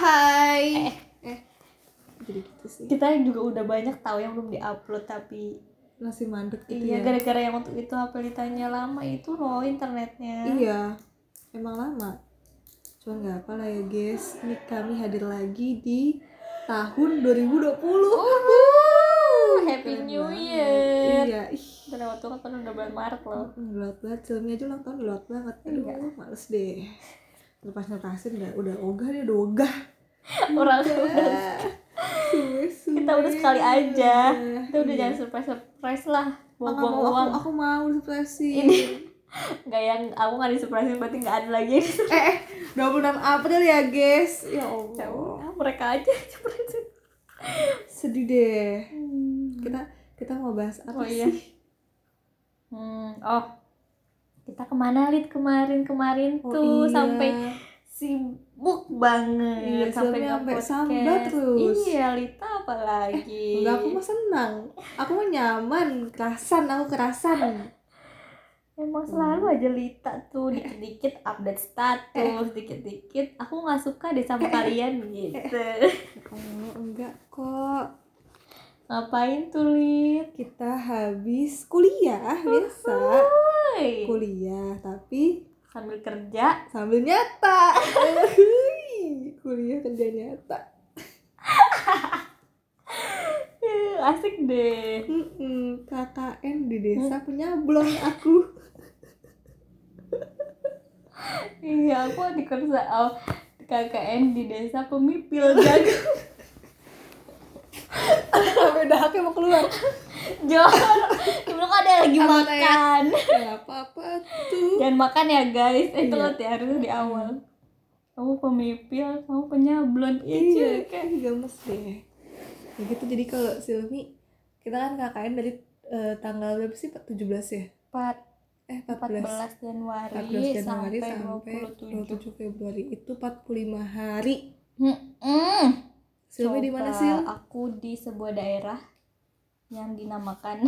Hai. Eh. Jadi gitu sih. Kita juga udah banyak tahu yang belum diupload tapi Masih mandek gitu iya ya. gara-gara yang untuk itu habilitannya lama itu loh internetnya. Iya. Emang lama. Cuman nggak apa lah ya guys. Ini kami hadir lagi di tahun 2020. Uhuh, Happy Keren New banget. Year. Iya. Ih. Udah lewat kan udah bulan Maret loh. Gelot banget, filmnya aja ulang tahun gelot banget Aduh, Iya. males deh Lepas ngerasin udah, udah ogah nih, udah ogah Orang Suwe, suwe. kita udah sekali aja. Kita udah Iya. jangan surprise surprise lah. Buang-buang uang. aku, aku mau surprisein Ini nggak yang aku nggak disurprisein berarti nggak ada lagi. Eh, eh, 26 April ya guys Ya Ya Allah udah, mereka aja surprisein. Sedih deh Kita kita mau bahas apa Oh, iya. sih? Hmm, oh kita ke mana lid kemarin kemarin Oh, tuh iya. sampai sibuk banget. Iya, sampai sampai sambat terus. iya Lita apalagi? Enggak, aku mah senang. Aku mah nyaman, kerasan, aku kerasan. Emang selalu aja Lita tuh dikit-dikit update status dikit-dikit. Aku nggak suka deh sama kalian gitu. Oh, enggak kok. Ngapain tuh Lit? Kita habis kuliah biasa. Kuliah tapi sambil kerja. Sambil nyata. Kuliah kerja nyata. Asik deh. Mm-mm, KKN di desa penyablon aku. Iya, aku di kursa oh, KKN di desa pemipil jagung. sampai dahaknya mau keluar. Jor, lagi Apa makan. ya apa apa tuh Jangan makan ya guys, itu Iya. loh ya harus di awal. Kamu pemipil, kamu penyablon. iya kan. gemes deh ya gitu jadi kalau Silmi kita kan KKN dari eh, tanggal berapa sih 17 ya 4, eh 14 14 Januari, 14 Januari sampai, sampai 27. 27 Februari itu 45 hari Hmm, Silmi di mana Sil? Aku di sebuah daerah yang dinamakan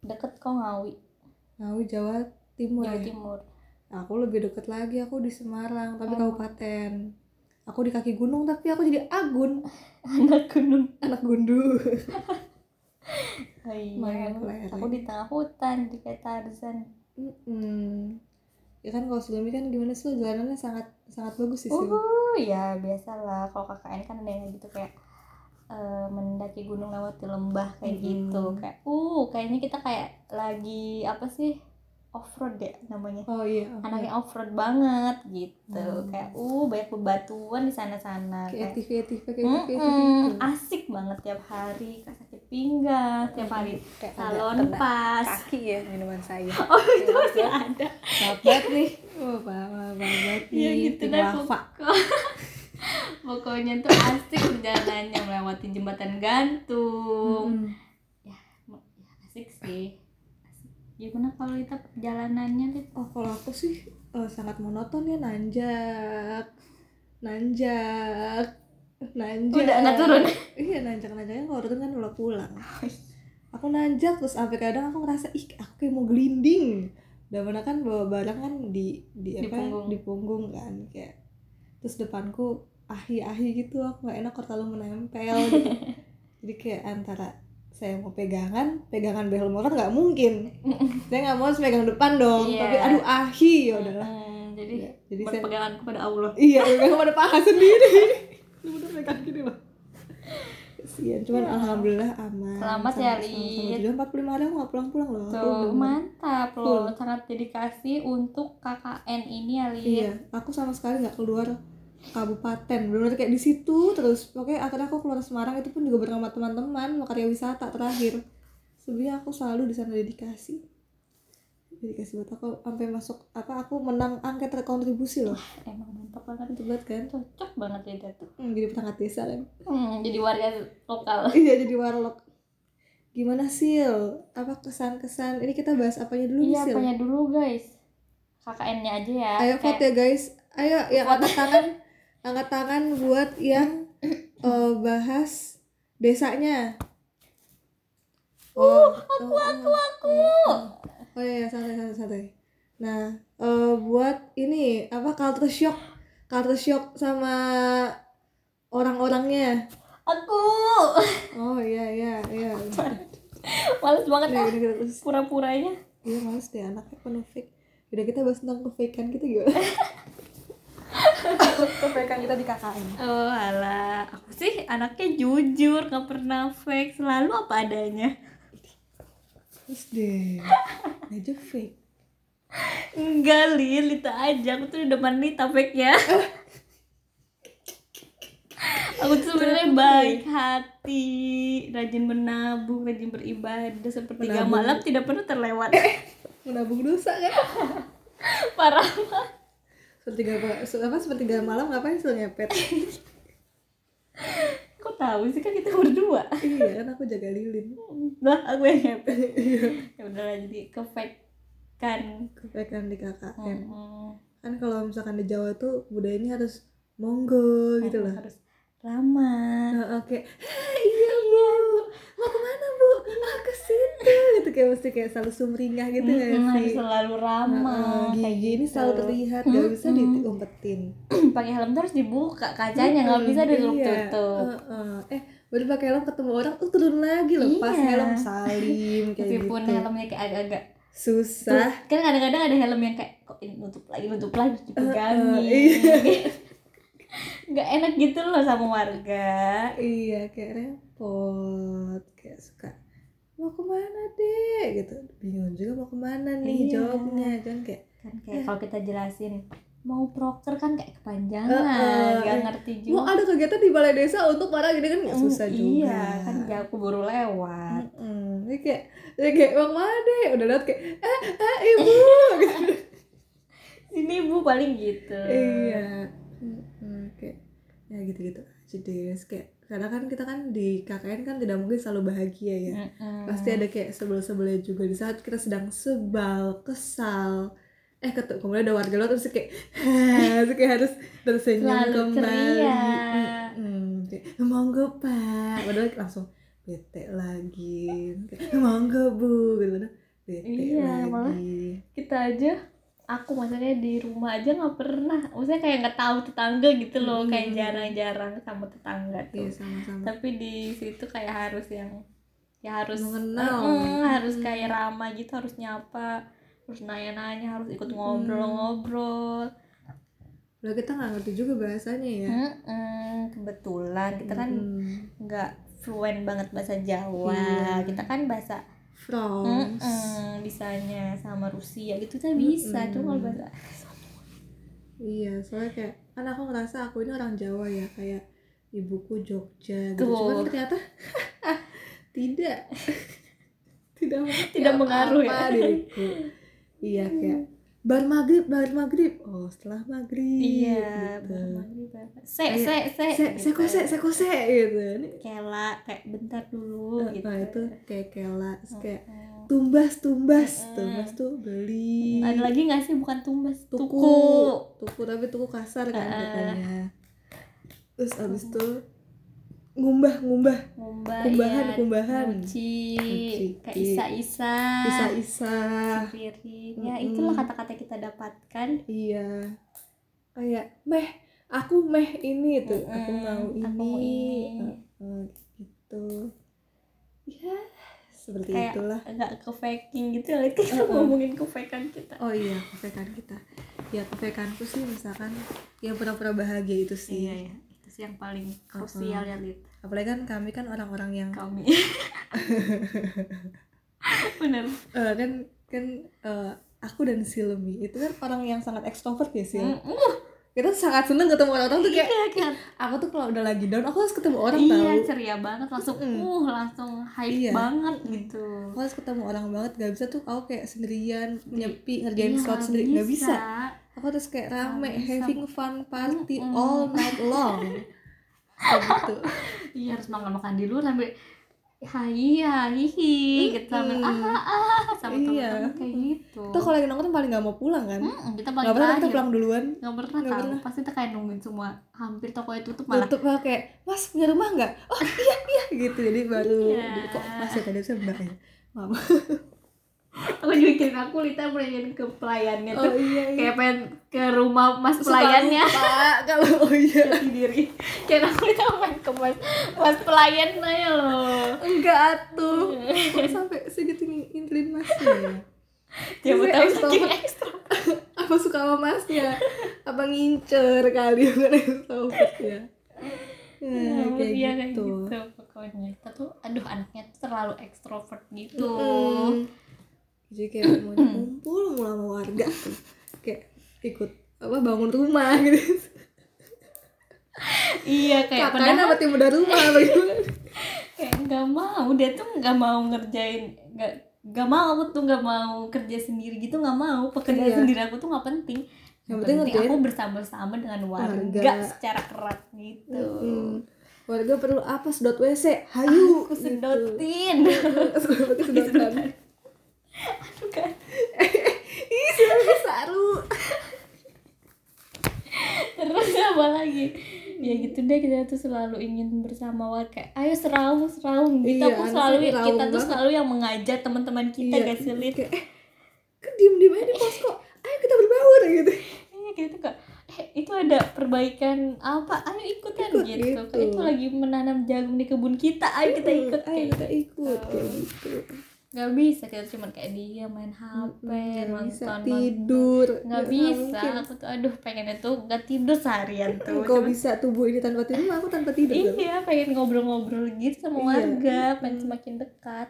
deket Kongawi, Ngawi Jawa Timur Jawa ya? Timur. Aku lebih deket lagi, aku di Semarang, tapi Oh. kabupaten. Aku di kaki gunung, tapi aku jadi agun, Anak gunung. anak gundu. Oh iya, aku di tengah hutan, di kayak Tarzan. Mm-mm. Ya kan kalau Sulami kan gimana sih jalanannya sangat sangat bagus sih. Uh, ya biasalah kalau KKN kan ada yang gitu kayak eh, mendaki gunung lewat di lembah kayak Mm-mm. gitu. Kayak uh, kayaknya kita kayak lagi apa sih? off-road ya namanya. Oh iya. Anaknya off-road banget gitu. Hmm. Kayak uh banyak bebatuan di ATV kayak ATV Mm-mm, gitu. asik banget tiap hari kayak sakit pinggang tiap hari Kayak salon pas Kaki ya minuman saya. oh itu masih ada banget nih. Oh, maaf banget nih. ya gitu deh pokoknya tuh asik perjalanannya melewati jembatan gantung Mm-mm. ya, ya asik sih asik. gimana kalau kita perjalanannya Lid? Oh kalau aku sih eh, sangat monoton ya nanjak, nanjak, nanjak. Udah, nggak turun? Iya nanjak nanjaknya kalau turun kan udah pulang. Aku nanjak terus sampai kadang aku ngerasa ih aku kayak mau gelinding. Dan mana kan bawa barang kan di di Di apa punggung. di punggung kan kayak terus depanku ahi-ahi gitu aku nggak enak kalau terlalu menempel gitu. Jadi kayak antara saya mau pegangan, pegangan behel motor nggak mungkin. saya nggak mau harus pegang depan dong, Iya. tapi aduh ahi ya udahlah. Hmm, jadi Iya, jadi saya berpegangan kepada Allah iya pegang pada paha sendiri. Bener pegang gini loh. Kasian, cuman alhamdulillah aman. Iya. Selamat ya, Lid. Juga 45 hari aku pulang-pulang loh. Tuh mantap loh sangat dedikasi untuk KKN ini ya Lid. Iya, aku sama sekali nggak keluar kabupaten. Benar-benar kayak di situ terus pokoknya akhirnya aku keluar Semarang itu pun juga bersama teman-teman karya wisata terakhir. Sebenarnya aku selalu di sana dedikasi. Dedikasi buat aku sampai masuk apa aku menang angket terkontribusi loh. Emang mantap banget. Itu banget kan? Cocok banget Lida tuh hmm, jadi perangkat desa kan hmm, jadi warga lokal. Iya jadi warlock gimana sil? Apa kesan-kesan? Ini kita bahas apanya dulu iya apanya dulu guys? KKN-nya aja ya. Ayo vote ya guys. Ayo yang angkat tangan angkat tangan buat yang eh, bahas desanya. Oh aku aku aku. oh iya santai santai santai. Nah eh, buat ini apa culture shock? Culture shock sama orang-orangnya. Aku. Oh iya iya iya. Males banget ah. udah, terus. Pura-puranya. Iya males deh anaknya penuh fake. Udah kita bahas tentang kefakean kita gimana kefakean kita di KKN oh alah. Aku sih anaknya jujur nggak pernah fake. Selalu apa adanya. Terus deh. Aja fake. Enggak lil. Itu aja. Aku tuh udah menita fake nya aku tuh sebenarnya baik hati. Rajin menabung rajin beribadah. Sepertiga Menabung. malam tidak pernah terlewat. Menabung dosa kan? Parah sepertiga apa sepertiga malam ngapain sih ngepet? Kok tahu sih kan kita berdua. Iya kan aku jaga lilin. Lah aku yang ngepet. Ya udahlah jadi ke fake kan kefakean di KKN Mm-mm. kan kalau misalkan di Jawa tuh budayanya harus monggo gitu loh. harus ramah Nah, oke "Hah, iya bu mau ke mana bu ah ke situ gitu kayak mesti kayak selalu sumringah gitu Mm-mm, harus sih selalu ramah kayak gigi ini gitu. selalu terlihat gak bisa diumpetin pakai helm terus dibuka kacanya nggak bisa Mm, ditutup iya. tutup Heeh. eh baru pakai helm ketemu orang tuh turun lagi lepas Iya. helm salim kayak meskipun gitu helmnya kayak agak-agak susah kan kadang-kadang ada helm yang kayak kok ini nutup lagi nutup lagi terus dipegangin Uh, uh, iya. nggak enak gitu loh sama warga iya kayak repot kayak suka ke mana deh gitu bingung juga mau ke mana nih Iya. jawabnya kan kayak kan kayak kalau kita jelasin mau proker kan kayak kepanjangan Uh, uh, iya. ngerti juga mau ada kegiatan di balai desa untuk para gini kan nggak Mm, susah juga iya kan jauh keburu lewat Mm-mm. Ini kayak ini kayak bang mana deh udah liat kayak eh eh ibu gitu. sini bu paling gitu iya Mm-mm. kayak ya gitu gitu aja deh Terus kayak karena kan kita kan di KKN kan tidak mungkin selalu bahagia ya. Mm-mm. pasti ada kayak sebel-sebelnya juga. Di saat kita sedang sebal kesal eh ketemu kemudian ada warga luar terus kayak terus kayak harus tersenyum Selalu kembali. Mm-mm. kayak monggo pak. Padahal langsung bete lagi. Kayak monggo bu. Gitu kan. Bete Iya, malah lagi. kita aja aku maksudnya di rumah aja nggak pernah. Maksudnya kayak nggak tahu tetangga gitu loh Mm. kayak jarang-jarang sama tetangga tuh. iya sama-sama. Tapi di situ kayak harus yang ya harus Mengenal. Mm, harus kayak ramah gitu harus nyapa harus nanya-nanya harus ikut Mm. ngobrol-ngobrol. Lah kita nggak ngerti juga bahasanya ya. Mm-mm, kebetulan. Kita kan nggak fluent banget bahasa Jawa. Iya. kita kan bahasa France Mm-mm, bisanya sama Rusia gitu kita bisa Mm-mm. cuma kalau bahasa Iya, soalnya kayak kan aku ngerasa aku ini orang Jawa ya, kayak ibuku Jogja gitu. Tuh. Cuman ternyata tidak. tidak Tidak mengaruh ya. diriku. Iya kayak bar maghrib, bar maghrib. Oh setelah maghrib. iya gitu. maghrib apa. se se se Se, gitu. sekose, sekose gitu. Ini kela kayak bentar dulu eh, gitu nah, itu kayak kela, terus kayak Mm. tumbas, tumbas, tumbas tuh beli. ada lagi nggak sih bukan tumbas tuku tuku tuku tapi tuku kasar kan Ah. katanya terus abis itu ngumbah ngumbah. Ngumbah Kumbahan, iya, kumbahan. nguci Nguci. kayak isa isa isa isa piring ya Mm-mm. itulah kata-kata kita dapatkan. Iya. Kayak meh aku meh ini tuh aku Mm-mm, mau ini, aku mau ini. Heeh, gitu. Ya seperti Kayak itulah. nggak ke faking gitu ya kita Uh-uh. ngomongin ke fakean kita. Oh iya kefekan kita. Ya kefekanku sih misalkan yang pura-pura bahagia itu sih. Iya ya sih yang paling krusial ya Lid apalagi kan kami kan orang-orang yang kami. Bener. Eh, kan kan eh, aku dan Silmi itu kan orang yang sangat ekstrovert ya Sil? Mm-mm. Kita sangat seneng ketemu orang-orang tuh kayak iya kan aku tuh kalau udah lagi down aku harus ketemu orang iya tahu ceria banget langsung Mm-mm. uh langsung hype Iya. banget gitu aku harus ketemu orang banget gak bisa tuh aku kayak sendirian nyepi ngerjain Iya, sesuatu sendiri gak bisa aku harus kayak rame Nggak bisa. having fun party Mm-mm. all night long gitu iya harus makan makan di luar sampai hai hihi gitu sampai Mm-mm. ah ah sama Iya. kayak gitu. Tuh kalau lagi nongkrong paling gak mau pulang kan? Mm-mm, kita Gak paling pernah kita pulang duluan. Nggak pernah Nggak tahu. pernah. pasti kita kayak nungguin semua hampir tokonya tutup malah. Tutup malah kayak mas punya rumah nggak? Oh iya iya gitu. Jadi baru Iya. kok mas tadi saya mbak ya. Maaf aku juga kirim aku Lita pengen ke pelayannya oh tuh iya iya. Kayak pengen ke rumah mas Suka pelayannya. kalau oh iya. Jati diri. Kayak aku Lita pengen ke mas mas pelayan aja loh. Enggak kok sampai segitu ngintilin masnya ya? Siapa Tapi tahu ekstra. saking ekstra. Apa suka sama masnya? Apa ngincer kali? Bukan extrovert ya Ya, Nah, kayak dia kayak gitu. gitu pokoknya. Kita tuh aduh anaknya tuh terlalu ekstrovert gitu. Mm. Jadi kayak mau ngumpul mulu sama warga. Kayak ikut apa bangun rumah gitu. Iya kayak kakaknya padahal apa tim udah rumah apa gimana kayak nggak mau dia tuh nggak mau ngerjain nggak nggak mau aku tuh nggak mau kerja sendiri gitu nggak mau. Pekerjaan Iya. sendiri aku tuh nggak penting. Yang penting penting ngerjain aku bersama-sama dengan warga, warga. secara erat gitu. Mm. warga perlu apa sedot wc hayu aku sedotin. Pakai sedotan aduh kan ih siapa saru. Terus apa lagi? Ya gitu deh kita tuh selalu ingin bersama warga. Ayo seraung seraung. Kita Iya, tuh selalu kita tuh banget. selalu yang mengajak teman-teman kita Iya. gak sulit kayak eh kan diem diem aja di posko? Ayo kita berbaur gitu. Iya kita tuh kak eh itu ada perbaikan apa? Ayo ikutan Ikut, gitu. gitu. Itu lagi menanam jagung di kebun kita. Ayo kita ikut ayo kita ikut kayak gitu nggak bisa kita cuma kayak dia main hp bisa nonton tidur. Nggak bisa aku tuh aduh pengennya tuh nggak tidur seharian tuh kok Cuma- bisa tubuh ini tanpa tidur? Aku tanpa tidur iya pengen ngobrol-ngobrol gitu sama Iya. warga pengen semakin dekat.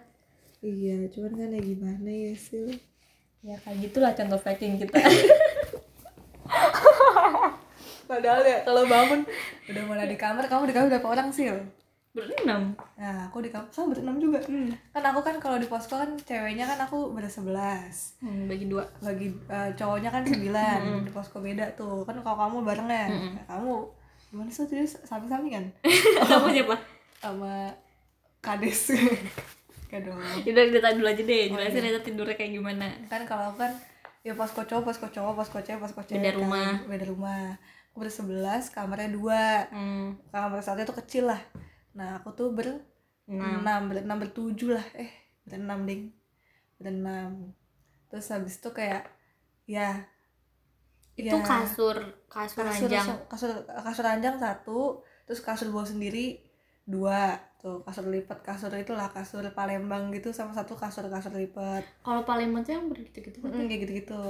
Iya cuman kan ya gimana ya sih? Ya kayak gitulah contoh faking kita. Padahal ya kalau bangun udah mulai di kamar kamu di kamar berapa orang sih berenam nah aku di kamar sama berenam juga. Hmm. kan aku kan kalau di posko kan ceweknya kan aku bersebelas hmm, bagi dua. Bagi eh, cowoknya kan sembilan. Di posko beda tuh. Kan kalau kamu barengan Nah, kamu gimana sih tadi samping sampingan sama siapa? Sama kades. Gak dong. Udah kita dulu aja deh, Oh, jelasin iya. Rita tidurnya kayak gimana. Kan kalau aku kan ya posko cowok posko cowok posko cewek posko cewek Beda kan. rumah. beda rumah. Aku bersebelas kamarnya dua. Hmm. kamar satu itu kecil lah nah aku tuh ber Enam. enam berenam bertujuh lah. Eh berenam ding. Berenam terus habis itu kayak ya Itu ya, kasur, kasur, ranjang. kasur kasur ranjang satu terus kasur bawah sendiri dua. Tuh kasur lipat kasur itulah kasur Palembang gitu sama satu kasur kasur lipat. Kalau Palembang tuh yang begitu-gitu Mm, kayak gitu gitu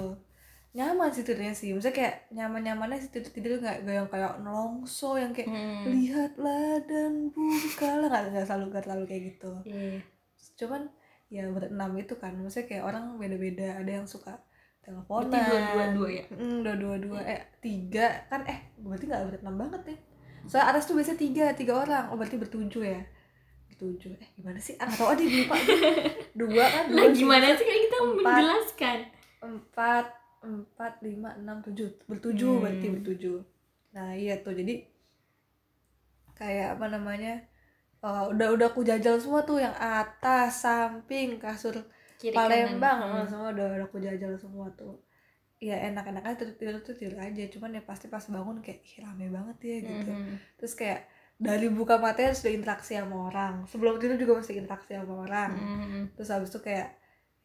nyaman sih tidurnya sih. Maksudnya kayak nyaman nyamannya sih tidur tidur nggak yang kayak nelongso yang kayak hmm. lihatlah dan bukalah. Nggak nggak selalu nggak selalu kayak gitu. Iya. cuman ya berenam itu kan maksudnya kayak orang beda-beda. Ada yang suka teleponan. Berarti dua-dua-dua ya? mm, dua dua dua eh tiga. Kan eh berarti nggak berenam banget ya? Soalnya atas tuh biasanya tiga tiga orang. Oh berarti bertujuh ya? Bertujuh. Eh gimana sih? Ah tahu ah dia lupa dua kan dua sih. gimana sih. kayak kita Empat. menjelaskan. Empat empat lima enam tujuh. Bertujuh Hmm. berarti bertujuh nah iya tuh. Jadi kayak apa namanya eh, udah udah aku jajal semua tuh. Yang atas samping kasur Kiri Palembang. kanan. eh, semua udah udah aku jajal semua tuh. Ya enak-enak aja tidur, tidur tuh tidur aja. Cuman ya pasti pas bangun kayak "Ih, rame banget ya gitu. Mhm. terus kayak dari buka matanya sudah interaksi sama orang. Sebelum tidur juga masih interaksi sama orang. Mhm. terus habis itu kayak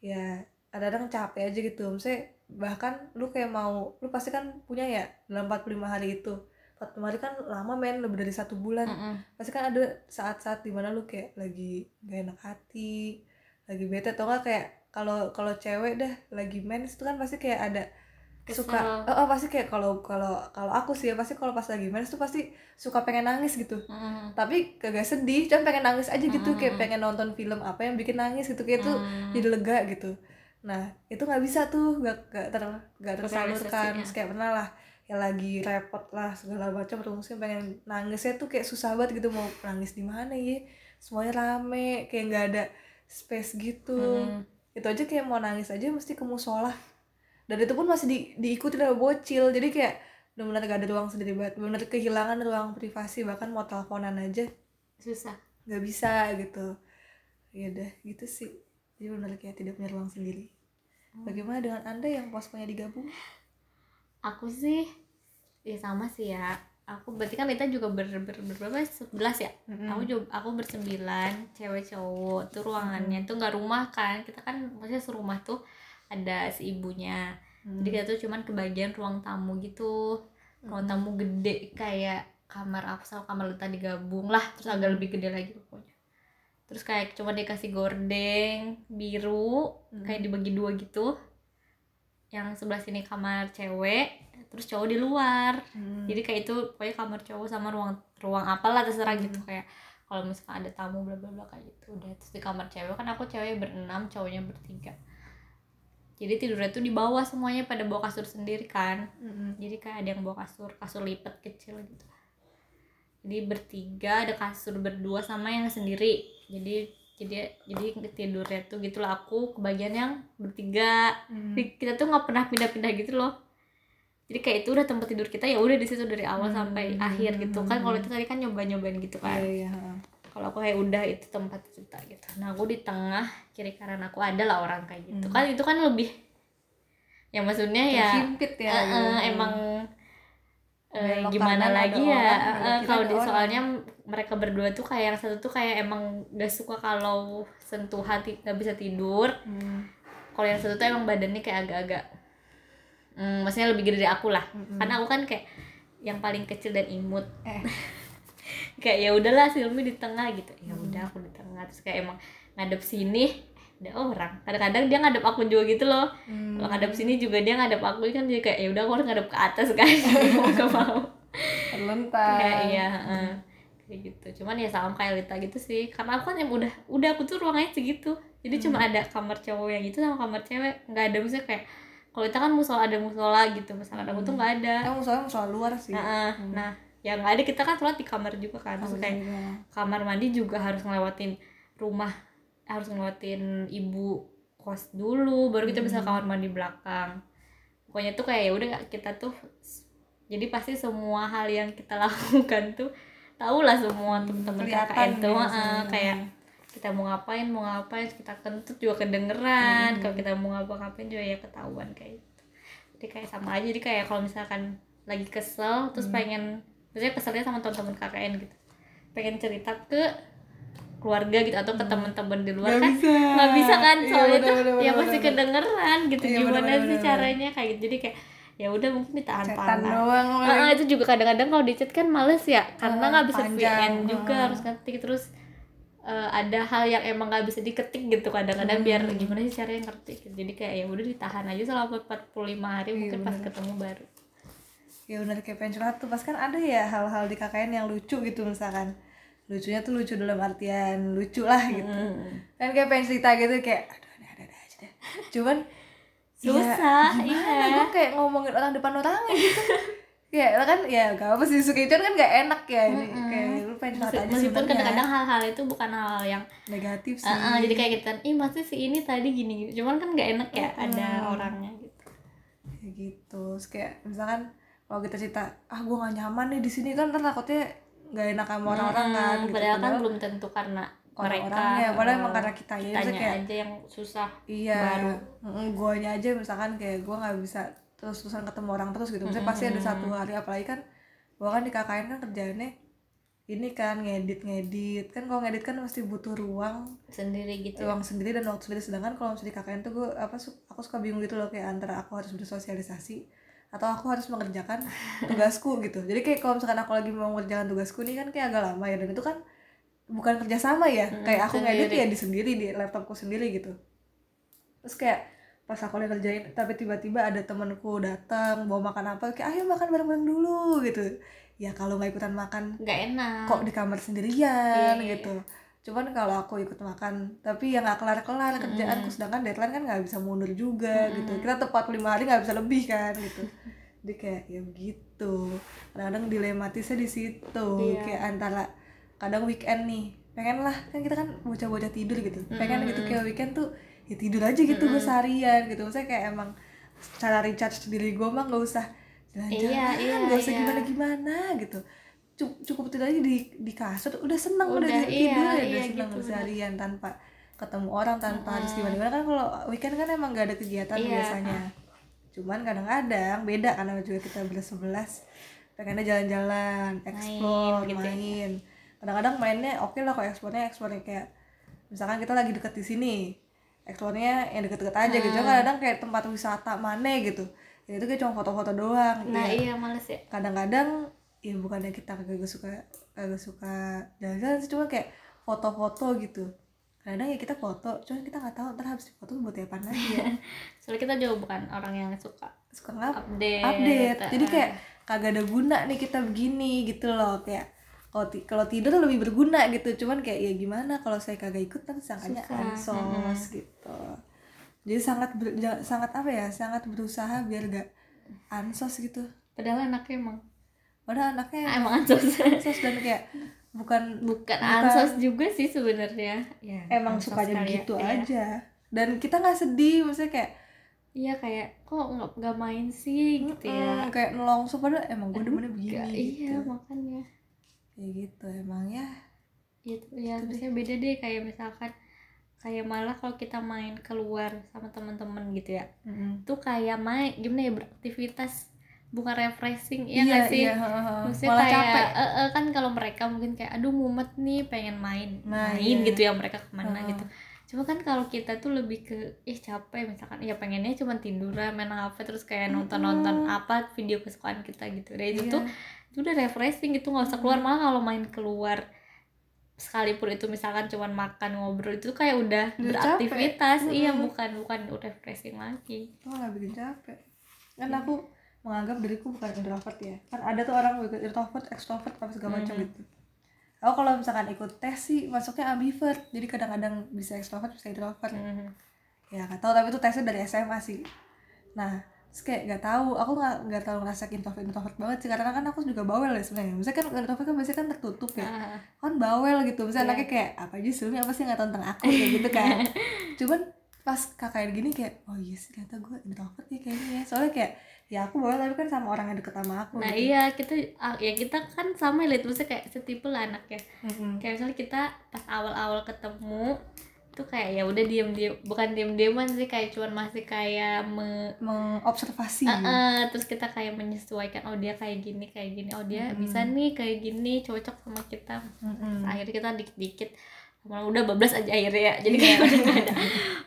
ya kadang-kadang capek aja gitu. Misalnya bahkan lu kayak mau lu pasti kan punya ya dalam 45 hari itu. 45 hari kan lama men lebih dari satu bulan. Mhm. pasti kan ada saat-saat di mana lu kayak lagi gak enak hati lagi bete. Atau enggak kayak kalau kalau cewek dah lagi mens itu kan pasti kayak ada suka oh, oh, pasti kayak kalau kalau kalau aku sih ya pasti kalau pas lagi mens tuh pasti suka pengen nangis gitu. Mhm. tapi kagak sedih cuman pengen nangis aja gitu. Kayak Hmm. pengen nonton film apa yang bikin nangis gitu. Kayak tuh Hmm. jadi lega gitu nah itu nggak bisa tuh nggak nggak ter nggak tersalurkan. Terus kayak pernah lah ya lagi repot lah segala macam. Rungsing pengen nangisnya tuh kayak susah banget gitu mau nangis di mana ya? Semuanya rame kayak nggak ada space gitu. Mhm. itu aja kayak mau nangis aja mesti ke musola. Dan itu pun masih di, diikuti sama bocil. Jadi kayak benar-benar gak ada ruang sendiri banget. Benar kehilangan ruang privasi bahkan mau teleponan aja susah. nggak bisa gitu. Ya udah gitu sih jadi benar kayak tidak punya ruang sendiri. Bagaimana dengan anda yang poskonya digabung? Aku sih ya sama sih ya. Aku berarti kan Lita juga ber, ber, ber berapa? Sebelas ya? Mm-mm. aku juga aku bersembilan cewek cowok. Tuh ruangannya tuh nggak rumah kan? Kita kan maksudnya serumah tuh ada si ibunya. Hmm. jadi kita tuh cuman kebagian ruang tamu gitu. Ruang tamu gede kayak kamar aku sama kamar Lita digabung lah. Terus agak lebih gede lagi pokoknya terus kayak cuma dikasih gordeng biru Hmm. kayak dibagi dua gitu yang sebelah sini kamar cewek terus cowok di luar Hmm. jadi kayak itu pokoknya kamar cowok sama ruang ruang apalah terserah gitu Hmm. kayak kalau misalkan ada tamu bla bla bla kayak gitu udah terus di kamar cewek kan aku cewek berenam cowoknya bertiga jadi tidurnya tuh di bawah semuanya pada bawa kasur sendiri kan Mm-mm. jadi kayak ada yang bawa kasur kasur lipat kecil gitu jadi bertiga ada kasur berdua sama yang sendiri jadi jadi jadi tidurnya tuh gitulah aku kebagian yang bertiga Hmm. Kita tuh nggak pernah pindah-pindah gitu loh jadi kayak itu udah tempat tidur kita ya udah di situ dari awal Hmm. sampai akhir gitu kan kalau itu tadi kan nyoba-nyobain gitu kan Iya, iya. heeh. kalau aku kayak udah itu tempat kita gitu nah aku di tengah kiri kanan aku ada lah orang kayak gitu Hmm. kan itu kan lebih ya maksudnya ya Terhimpit ya eh, eh, gitu. emang eh, gimana kanan lagi ya? orang, eh, kiri kalau di soalnya mereka berdua tuh kayak yang satu tuh kayak emang gak suka kalau sentuh hati nggak bisa tidur. Hmm. kalau yang satu tuh emang badannya kayak agak-agak hmm, maksudnya lebih gede dari aku lah. Mm-mm. karena aku kan kayak yang paling kecil dan imut. Eh. kayak ya udahlah Silmi di tengah gitu. Ya udah aku di tengah. Terus kayak emang ngadep sini ada orang. Kadang-kadang dia ngadep aku juga gitu loh. Hmm. kalau ngadep sini juga dia ngadep aku kan jadi kayak ya udah aku harus ngadep ke atas kan mau gak mau. Terlentang. kayak iya heeh. kayak gitu. Cuman ya sama kayak Lita gitu sih. Karena aku kan yang udah udah aku tuh ruangannya segitu. Jadi cuma ada kamar cowok yang itu sama kamar cewek. Nggak ada misalnya kayak kalau kita kan musola ada musola gitu. Misalkan aku tuh nggak ada. Emang soalnya soal luar sih. Heeh. nah yang nggak ada. Kita kan sholat di kamar juga kan. Terus kayak kamar mandi juga harus ngelewatin rumah harus ngelewatin ibu kos dulu baru kita bisa kamar mandi belakang. Pokoknya tuh kayak ya udah kita tuh jadi pasti semua hal yang kita lakukan tuh tau lah semua temen-temen KKN tuh ya heeh, semuanya. kayak kita mau ngapain mau ngapain kita kentut juga kedengeran kalau kita mau ngapa-ngapain juga ya ketahuan kayak gitu. Jadi kayak sama aja jadi kayak kalau misalkan lagi kesel terus pengen maksudnya keselnya sama teman-teman KKN gitu. Pengen cerita ke keluarga gitu atau ke teman-teman di luar Nggak kan bisa. nggak bisa kan Iya, soalnya tuh bener, ya pasti bener. kedengeran gitu Iya, gimana bener, sih bener, caranya kayak gitu jadi kayak ya udah mungkin ditahan Cetan tahan doang. Ah, itu juga kadang-kadang kalau di chat kan males ya karena nggak bisa panjang, VN juga harus ketik terus eh, ada hal yang emang nggak bisa diketik gitu kadang-kadang Hmm. biar gimana sih caranya ngerti gitu. jadi kayak ya udah ditahan aja selama 45 hari Iya, mungkin pas bener. ketemu baru ya benar kayak pengen curhat tuh pas kan ada ya hal-hal di KKN yang lucu gitu misalkan lucunya tuh lucu dalam artian lucu lah gitu. Hmm. kan kayak pengen cerita gitu kayak aduh ada ada aja deh. Cuman Susah, ya, gimana iya. gue kayak ngomongin orang depan orang gitu. Ya kan ya gak apa sih suka itu kan gak enak ya ini. Mm-mm. kayak lu pengen curhat aja meskipun kadang-kadang hal-hal itu bukan hal yang negatif sih. Ah, ah, jadi kayak kita ih masih si ini tadi gini? Cuman kan nggak enak ya ada orangnya gitu. Kayak gitu. Terus kayak misalkan kalau kita cerita ah gue gak nyaman nih di sini kan ntar takutnya nggak enak sama orang-orang kan Hmm, gitu. padahal kan belum tentu karena mereka orang-orangnya padahal emang eh, karena kita ya kayak aja yang susah iya baru. mm, guanya aja misalkan kayak gue nggak bisa terus-terusan ketemu orang terus gitu. Misalnya pasti ada satu hari apalagi kan gue kan di KKN kan kerjaannya ini kan ngedit ngedit kan kalau ngedit kan pasti butuh ruang sendiri gitu ruang sendiri dan waktu sendiri. Sedangkan kalau misalnya di KKN tuh gue apa aku suka bingung gitu loh kayak antara aku harus bersosialisasi atau aku harus mengerjakan tugasku gitu. Jadi kayak kalau misalkan aku lagi mau mengerjakan tugasku nih kan kayak agak lama ya. Dan itu kan bukan kerjasama ya. Mm, kayak aku ngedit sendiri. ya di sendiri di laptopku sendiri gitu. Terus kayak pas aku lagi kerjain tapi tiba-tiba ada temenku datang bawa makan apa kayak ayo makan bareng-bareng dulu gitu. Ya kalau nggak ikutan makan nggak enak. kok di kamar sendirian iya, gitu cuman kalau aku ikut makan tapi yang nggak kelar-kelar kerjaanku sedangkan deadline kan nggak bisa mundur juga gitu. Kita tepat lima hari nggak bisa lebih kan gitu. Jadi kayak ya begitu. Kadang-kadang dilematisnya di situ Iya. kayak antara kadang weekend nih pengen lah kan kita kan bocah-bocah tidur gitu. Pengen gitu kayak weekend tuh ya tidur aja gitu gue seharian gitu. Maksudnya kayak emang cara recharge diri gue mah nggak usah jalan-jalan Iya, iya, usah iya. gimana-gimana gitu. Cu- cukup tidur aja di di kasur udah seneng udah, Udah, tidur iya, ya, udah iya, seneng gitu, seharian tanpa ketemu orang tanpa harus gimana gimana kan kalau weekend kan emang gak ada kegiatan Iya. biasanya. Cuman kadang-kadang beda karena juga kita bersebelas pengennya jalan-jalan explore gitu ya. main. Kadang-kadang mainnya oke lah kalau explore-nya explore kayak misalkan kita lagi deket di sini explore-nya yang deket-deket aja gitu. Hmm. Cuma kadang-kadang kayak tempat wisata mana gitu ya itu kayak cuma foto-foto doang nah Ya, iya males ya. Kadang-kadang ya bukannya kita kagak suka kagak suka jalan-jalan sih cuma kayak foto-foto gitu. Kadang ya kita foto cuma kita nggak tahu ntar habis foto buat apaan lagi ya? Soalnya kita juga bukan orang yang suka suka ngap update update. Jadi Ah. kayak kagak ada guna nih kita begini gitu loh kayak kalau kalau tidur lebih berguna gitu. Cuman kayak ya gimana kalau saya kagak ikut kan sangkanya ansos gitu. Jadi sangat ber- sangat apa ya sangat berusaha biar gak ansos gitu. Padahal anaknya emang padahal anaknya ah, emang ansos. ansos dan kayak bukan bukan ansos juga sih sebenarnya. Ya emang sukanya ya. begitu Iya. aja. Dan kita nggak sedih maksudnya kayak iya kayak kok nggak nggak main sih gitu ya. "Mm, kayak nelongso padahal emang gue demennya begini Nggak, iya gitu. makanya. Kayak gitu emang ya. Itu ya maksudnya beda deh kayak misalkan kayak malah kalau kita main keluar sama teman-teman gitu ya. Tuh kayak main gimana ya beraktivitas bukan refreshing ya nggak sih? iya, heeh. maksudnya malah kayak capek. eh, eh, kan kalau mereka mungkin kayak aduh mumet nih pengen main. Main. Iya. gitu ya mereka ke mana Heeh. gitu. Cuma kan kalau kita tuh lebih ke ih capek. Misalkan ya pengennya cuma tiduran main HP terus kayak nonton nonton apa video kesukaan kita gitu. Dan itu Iya. tuh itu udah refreshing gitu nggak usah keluar. Malah kalau main keluar sekalipun itu misalkan cuman makan ngobrol itu kayak udah, Udah beraktivitas. Capek. iya bukan bukan refreshing lagi. Itu nggak bikin capek. Kan Iya. aku menganggap diriku bukan introvert ya. Kan ada tuh orang bukan introvert extrovert apa segala macam Mhm. gitu. Aku kalau misalkan ikut tes sih masuknya ambivert. Jadi kadang-kadang bisa extrovert bisa introvert. Mhm. ya nggak tahu tapi itu tesnya dari SMA sih. Nah terus kayak nggak tahu aku nggak nggak terlalu ngerasa introvert introvert banget sih. Karena kan aku juga bawel ya sebenarnya. Misalnya kan introvert kan biasanya kan tertutup ya. Ah, kan bawel gitu. Misalnya Iya. anaknya kayak apa aja sebelumnya apa sih nggak tahu tentang aku? Kayak gitu kan. Cuman pas kakak gini kayak oh iya sih ternyata gue introvert ya kayaknya ya. Soalnya kayak ya aku bawel tapi kan sama orang yang deket sama aku nah gitu. iya kita ah, ya kita kan sama lihat maksudnya kayak setipe lah anaknya Mm-mm. kayak misalnya kita pas awal-awal ketemu tuh kayak ya udah diem diem bukan diem dieman sih kayak cuman masih kayak me mengobservasi Eh, eh, terus kita kayak menyesuaikan oh dia kayak gini kayak gini oh dia Mm-mm. bisa nih kayak gini cocok sama kita Mm-mm. akhirnya kita dikit-dikit lama udah bablas aja akhirnya ya jadi Iya. kayak udah gak ada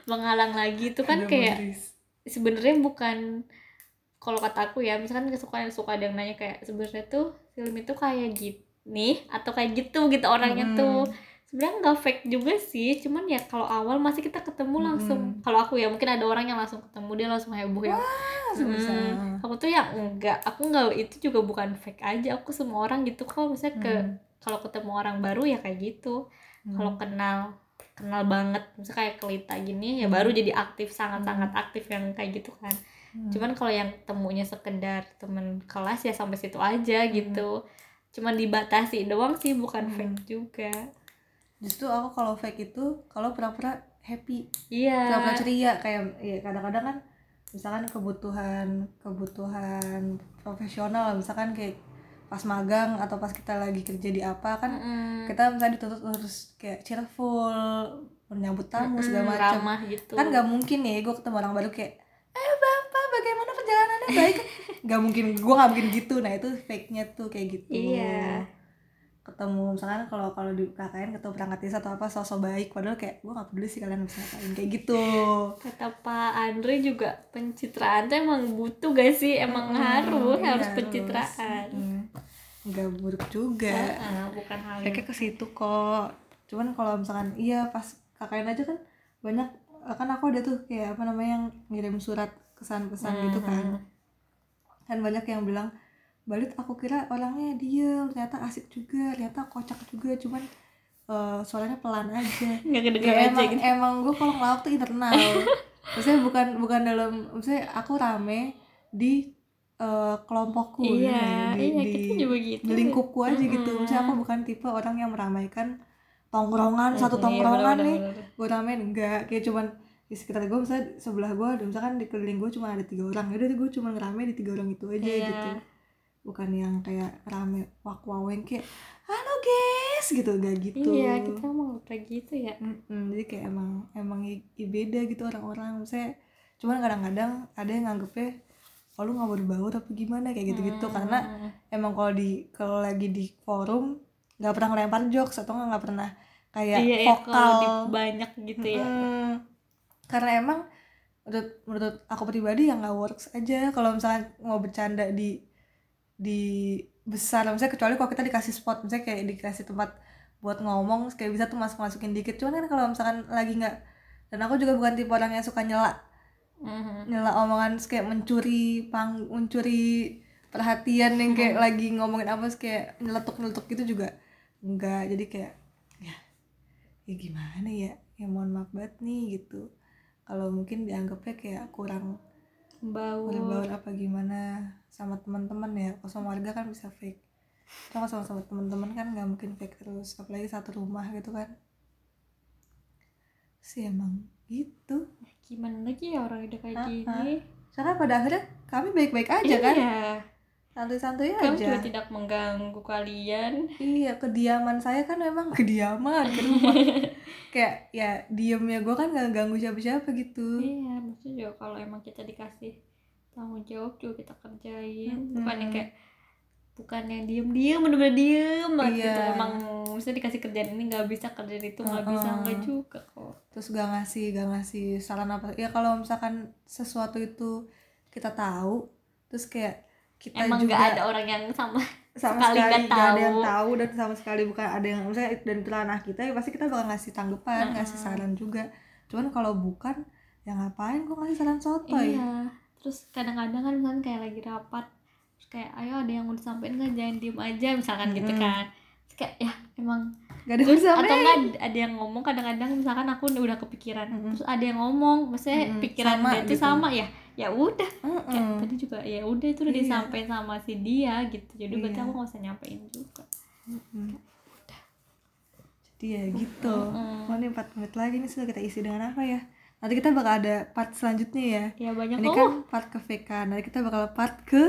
menghalang lagi itu kan kayak sebenarnya bukan kalau kata aku ya misalkan suka suka ada yang nanya kayak sebenarnya tuh film itu kayak gini atau kayak gitu gitu orangnya Mm. tuh. Sebenarnya nggak fake juga sih cuman ya kalau awal masih kita ketemu langsung. Kalau aku ya mungkin ada orang yang langsung ketemu dia langsung heboh ya. Hmm, aku tuh ya enggak aku enggak itu juga bukan fake aja. Aku semua orang gitu kok misalnya ke Hmm. kalau ketemu orang baru ya kayak gitu. Kalau kenal kenal banget misalnya kayak kelita gini ya baru jadi aktif sangat sangat aktif yang kayak gitu kan Hmm. cuman kalau yang temunya sekedar temen kelas ya sampai situ aja gitu. Cuman dibatasi doang sih bukan Hmm. fake juga. Justru aku kalau fake itu kalau pura-pura happy. Iya. Pura-pura ceria kayak ya kadang-kadang kan misalkan kebutuhan kebutuhan profesional misalkan kayak pas magang atau pas kita lagi kerja di apa kan Mm-mm. kita misalnya dituntut harus kayak cheerful menyambut tamu segala Mm-mm, macam ramah gitu. Kan nggak mungkin ya gue ketemu orang baru kayak eh bapak bagaimana perjalanannya? Baik nggak mungkin gue nggak mungkin gitu. Nah itu fake nya tuh kayak gitu. Iya. ketemu misalkan kalau kalau di KKN ketemu perangkat desa atau apa sosok baik. Padahal kayak gue nggak peduli sih kalian bisa ngapain. Kayak gitu. Kata Pak Andre juga pencitraan tuh emang butuh gak sih? Emang Mm, harus iya, harus pencitraan. Mm. nggak buruk juga. Ah, bukan hal Kayaknya ke situ kok. Cuman kalau misalkan iya pas KKN aja kan banyak kan aku ada tuh kayak apa namanya yang ngirim surat kesan-pesan gitu kan. Mhm. Kan banyak yang bilang Balit aku kira orangnya diem ternyata asik juga ternyata kocak juga cuman eh, suaranya pelan aja nggak kedengeran ya, aja emang gitu emang gue kalau ngelawak tuh internal maksudnya bukan bukan dalam maksudnya aku rame di eh, kelompokku iya ya, di, iya di- kita juga gitu di lingkupku aja gitu Mm-mm. maksudnya aku bukan tipe orang yang meramaikan tongkrongan satu Mm, iya, tongkrongan nih bener-bener. gue ramein enggak kayak cuman di sekitar gue misalnya sebelah gue misalkan di keliling gue cuma ada tiga orang. Ya udah gue cuma ngerame di tiga orang itu aja Iya. gitu. Bukan yang kayak rame wak waweng kayak halo guys gitu gak gitu. Iya kita emang kayak gitu ya. Mm-mm, jadi kayak emang emang i- beda gitu orang-orang. Saya cuman kadang-kadang ada yang nganggepnya oh lu nggak baur-baur apa gimana? kayak gitu-gitu. Karena Hmm. emang kalau di kalau lagi di forum nggak pernah ngelempar jokes atau nggak pernah kayak iya ya, vokal. banyak gitu ya. Mm. Karena emang menurut menurut aku pribadi yang nggak works aja. Kalau misalnya mau bercanda di di besar misalnya kecuali kalau kita dikasih spot misalnya kayak dikasih tempat buat ngomong kayak bisa tuh masuk masukin dikit. Cuman kan kalau misalkan lagi nggak dan aku juga bukan tipe orang yang suka nyela. Mhm. nyela omongan kayak mencuri pang mencuri perhatian yang kayak lagi ngomongin apa kayak nyeletuk nyeletuk gitu juga enggak jadi kayak ya ya gimana ya? Ya mohon maaf banget nih gitu kalau mungkin dianggapnya kayak kurang bau berbaur apa gimana sama teman-teman ya. Kalau sama warga kan bisa fake. Kalau sama sama teman-teman kan nggak mungkin fake terus apalagi satu rumah gitu kan. Sih emang gitu. Gimana lagi ya orang udah kayak gini? Karena pada akhirnya kami baik-baik aja kan santuy-santuy kami aja. juga tidak mengganggu kalian. Iya kediaman saya kan memang kediaman ke rumah. Kayak ya diemnya gue kan gak ganggu siapa-siapa gitu. Iya maksudnya juga kalau emang kita dikasih tanggung jawab juga kita kerjain. Mm-mm. bukan yang kayak bukan yang diem diem bener-bener diem banget Iya. gitu. Emang misalnya dikasih kerjaan ini nggak bisa kerjaan itu nggak bisa Uh-uh. nggak juga kok. Terus gak ngasih gak ngasih saran apa. Ya kalau misalkan sesuatu itu kita tahu terus kayak kita emang nggak ada orang yang sama sama sekali sekali nggak ada yang tahu. dan sama sekali bukan ada yang misalnya dan itu ranah kita ya pasti kita bakal ngasih tanggapan Uh-uh. ngasih saran juga cuman kalau bukan ya ngapain kok ngasih saran sotoy iya terus kadang-kadang kan misalnya kayak lagi rapat terus kayak ayo ada yang mau disampaikan nggak jangan diem aja misalkan gitu Mm-mm. kan terus kayak ya emang gak ada terus atau enggak ada yang ngomong kadang-kadang misalkan aku udah kepikiran Mm-mm. terus ada yang ngomong maksudnya Mm-mm, pikiran sama dia itu gitu. sama ya ya udah Mm-mm. kayak tadi juga ya udah itu udah Iya. disampaikan sama si dia gitu jadi berarti Iya. aku nggak usah nyampein juga Hmm. Jadi ya gitu. Mm-mm. Oh ini 4 menit lagi nih sudah kita isi dengan apa ya? Nanti kita bakal ada part selanjutnya ya. ya banyak Ini oh kan part ke VK. Nanti kita bakal part ke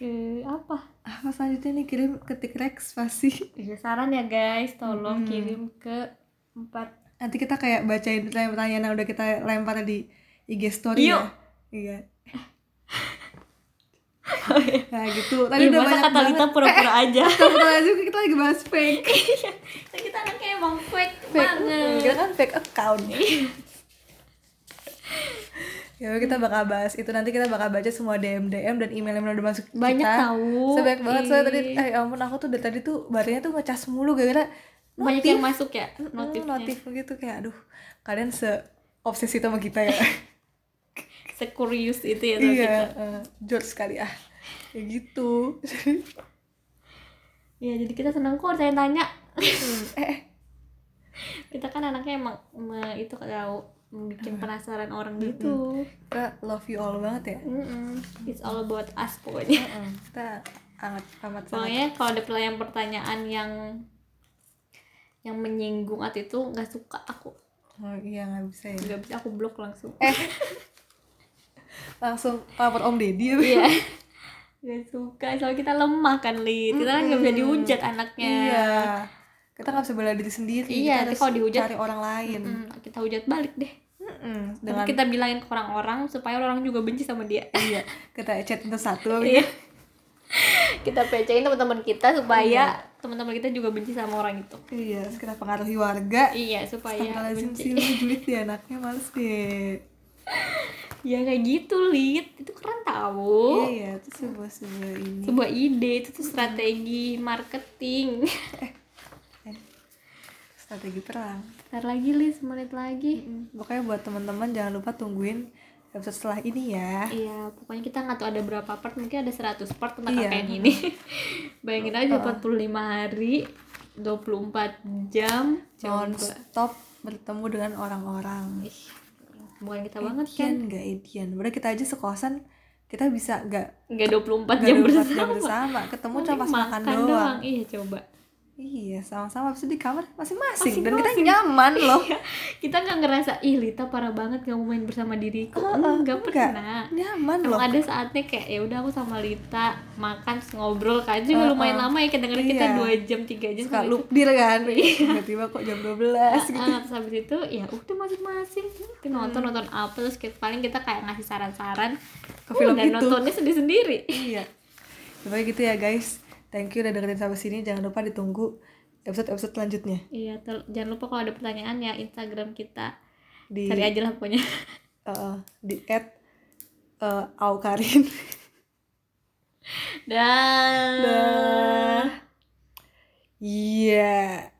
ke apa apa selanjutnya nih kirim ketik Rex pasti. ya saran ya guys tolong Mm-mm. kirim ke empat Nanti kita kayak bacain pertanyaan-pertanyaan yang udah kita lempar di IG story Yuk. ya. Iya. Nah gitu. Tadi Ih, udah banyak kata Lita pura-pura aja Astagfirullahaladzim, kita lagi bahas fake. kita anaknya emang fake, fake. banget Kita kan fake account. Ya kita bakal bahas itu. Nanti kita bakal baca semua DM DM dan email yang udah masuk banyak kita. tahu. Sebanyak banget. Soalnya tadi eh ya ampun aku tuh dari tadi tuh barunya tuh ngecas mulu gara-gara banyak notif. yang masuk ya notifnya. notif gitu kayak aduh kalian se obsesi sama kita ya. Sekurius itu ya sama iya kita. eh, George sekali ah. Ya gitu. Ya jadi kita senang kok tanya-tanya eh eh, kita kan anaknya emang itu tahu bikin penasaran orang gitu. Kita love you all banget ya. Mm-mm. it's all about us pokoknya. Heeh, kita amat amat pokoknya kalau ada pertanyaan pertanyaan yang yang menyinggung atau itu nggak suka aku. Oh, iya nggak bisa ya. Nggak bisa aku blok langsung. Eh. Langsung lapor om deddy ya. Iya. Nggak suka soalnya kita lemah kan lid kita kan nggak bisa Mm-mm. dihujat anaknya. Iya kita nggak bisa bela diri sendiri Iya, kita harus kalau dihujat- cari orang lain. Mm, kita hujat balik deh. Mm-mm, dengan kita bilangin ke orang-orang supaya orang juga benci sama dia. Iya kita chat untuk satu. Iya. kita pecein teman-teman kita supaya Iya. teman-teman kita juga benci sama orang itu. Iya terus kita pengaruhi warga. Iya supaya benci. sih julid ya anaknya males deh. Ya kayak gitu lid. Itu keren tahu iya iya itu sebuah sebuah ini. Sebuah ide itu tuh strategi marketing strategi perang. Ntar lagi lid semenit lagi. Mm, pokoknya buat teman-teman jangan lupa tungguin episode setelah ini ya. Iya pokoknya kita nggak tahu ada berapa part mungkin ada 100 part tentang Iya. KKN ini. Bayangin aja Uh-uh. 45 hari 24 jam. Non coba. Stop bertemu dengan orang-orang. Ih, bukan kita banget kan? nggak Edian Padahal kita aja sekosan kita bisa nggak nggak 24 nggak jam 24 bersama jam bersama. ketemu cuma pas Mungkin makan, doang. Iya coba Iya, sama-sama habis itu di kamar masing-masing dan kita nyaman loh. kita nggak ngerasa ih Lita parah banget gak mau main bersama diriku Heeh, nggak enggak. pernah Nyaman loh. Emang ada saatnya kayak ya udah aku sama Lita makan ngobrol kan juga Heeh. lumayan lama ya kadang-kadang kita Iya. dua jam tiga jam Suka lupdir kan. Tiba-tiba kok jam 12 gitu. Ah, terus habis itu ya udah masing-masing Kita nonton nonton apa terus kita, paling kita kayak ngasih saran-saran Ke film dan itu. nontonnya sendiri-sendiri Iya. Pokoknya gitu ya guys. Thank you udah dengerin sampai sini. Jangan lupa ditunggu episode-episode selanjutnya iya jangan lupa kalau ada pertanyaan ya Instagram kita di cari aja lah pokoknya uh, di at uh, aukarin. dan Dah. Iya.